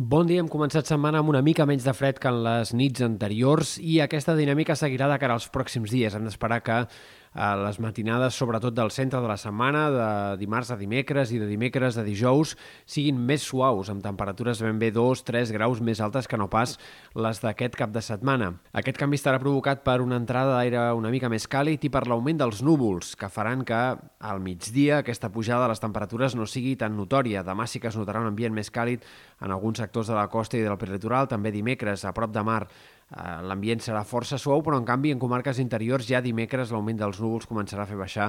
Bon dia, hem començat setmana amb una mica menys de fred que en les nits anteriors i aquesta dinàmica seguirà de cara als pròxims dies. Hem d'esperar que a les matinades, sobretot del centre de la setmana, de dimarts a dimecres i de dimecres a dijous, siguin més suaus, amb temperatures ben bé 2-3 graus més altes que no pas les d'aquest cap de setmana. Aquest canvi estarà provocat per una entrada d'aire una mica més càlid i per l'augment dels núvols, que faran que al migdia aquesta pujada de les temperatures no sigui tan notòria. Demà sí que es notarà un ambient més càlid en alguns sectors de la costa i del peritoral, també dimecres a prop de mar l'ambient serà força suau, però en canvi en comarques interiors ja dimecres l'augment dels núvols començarà a fer baixar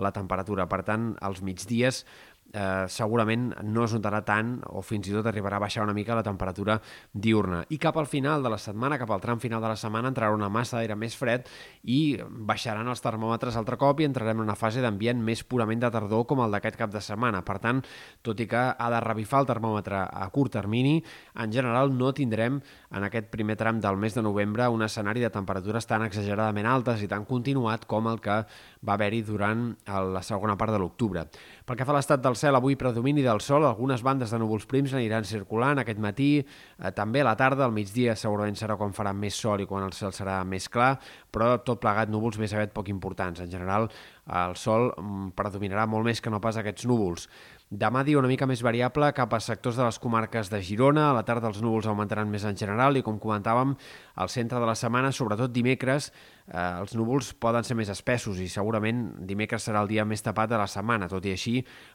la temperatura. Per tant, als migdies eh, segurament no es notarà tant o fins i tot arribarà a baixar una mica la temperatura diurna. I cap al final de la setmana, cap al tram final de la setmana, entrarà una massa d'aire més fred i baixaran els termòmetres altre cop i entrarem en una fase d'ambient més purament de tardor com el d'aquest cap de setmana. Per tant, tot i que ha de revifar el termòmetre a curt termini, en general no tindrem en aquest primer tram del mes de novembre un escenari de temperatures tan exageradament altes i tan continuat com el que va haver-hi durant la segona part de l'octubre. Pel que fa a l'estat del cel, avui predomini del sol, algunes bandes de núvols prims aniran circulant aquest matí, eh, també a la tarda, al migdia segurament serà quan farà més sol i quan el cel serà més clar, però tot plegat núvols més aviat poc importants. En general, el sol mm, predominarà molt més que no pas aquests núvols. Demà dia una mica més variable cap a sectors de les comarques de Girona. A la tarda els núvols augmentaran més en general i, com comentàvem, al centre de la setmana, sobretot dimecres, eh, els núvols poden ser més espessos i segurament dimecres serà el dia més tapat de la setmana. Tot i així,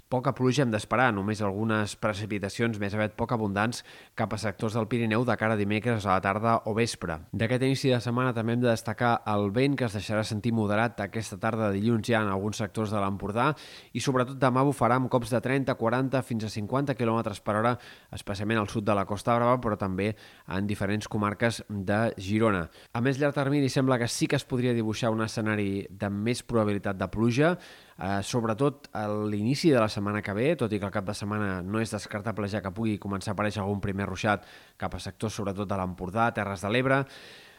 poca pluja hem d'esperar, només algunes precipitacions més aviat poc abundants cap a sectors del Pirineu de cara a dimecres a la tarda o vespre. D'aquest inici de setmana també hem de destacar el vent que es deixarà sentir moderat aquesta tarda de dilluns ja en alguns sectors de l'Empordà i sobretot demà bufarà amb cops de 30 30, 40 fins a 50 km per hora, especialment al sud de la Costa Brava, però també en diferents comarques de Girona. A més llarg termini sembla que sí que es podria dibuixar un escenari de més probabilitat de pluja, eh, sobretot a l'inici de la setmana que ve, tot i que el cap de setmana no és descartable ja que pugui començar a aparèixer algun primer ruixat cap a sectors sobretot de l'Empordà, Terres de l'Ebre,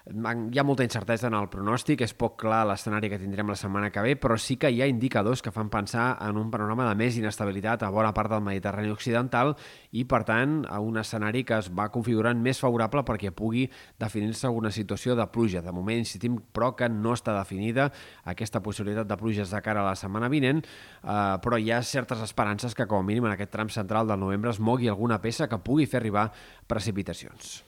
hi ha molta incertesa en el pronòstic, és poc clar l'escenari que tindrem la setmana que ve, però sí que hi ha indicadors que fan pensar en un panorama de més inestabilitat a bona part del Mediterrani Occidental i, per tant, a un escenari que es va configurant més favorable perquè pugui definir-se una situació de pluja. De moment insistim, però, que no està definida aquesta possibilitat de pluges de cara a la setmana vinent, eh, però hi ha certes esperances que, com a mínim, en aquest tram central del novembre es mogui alguna peça que pugui fer arribar precipitacions.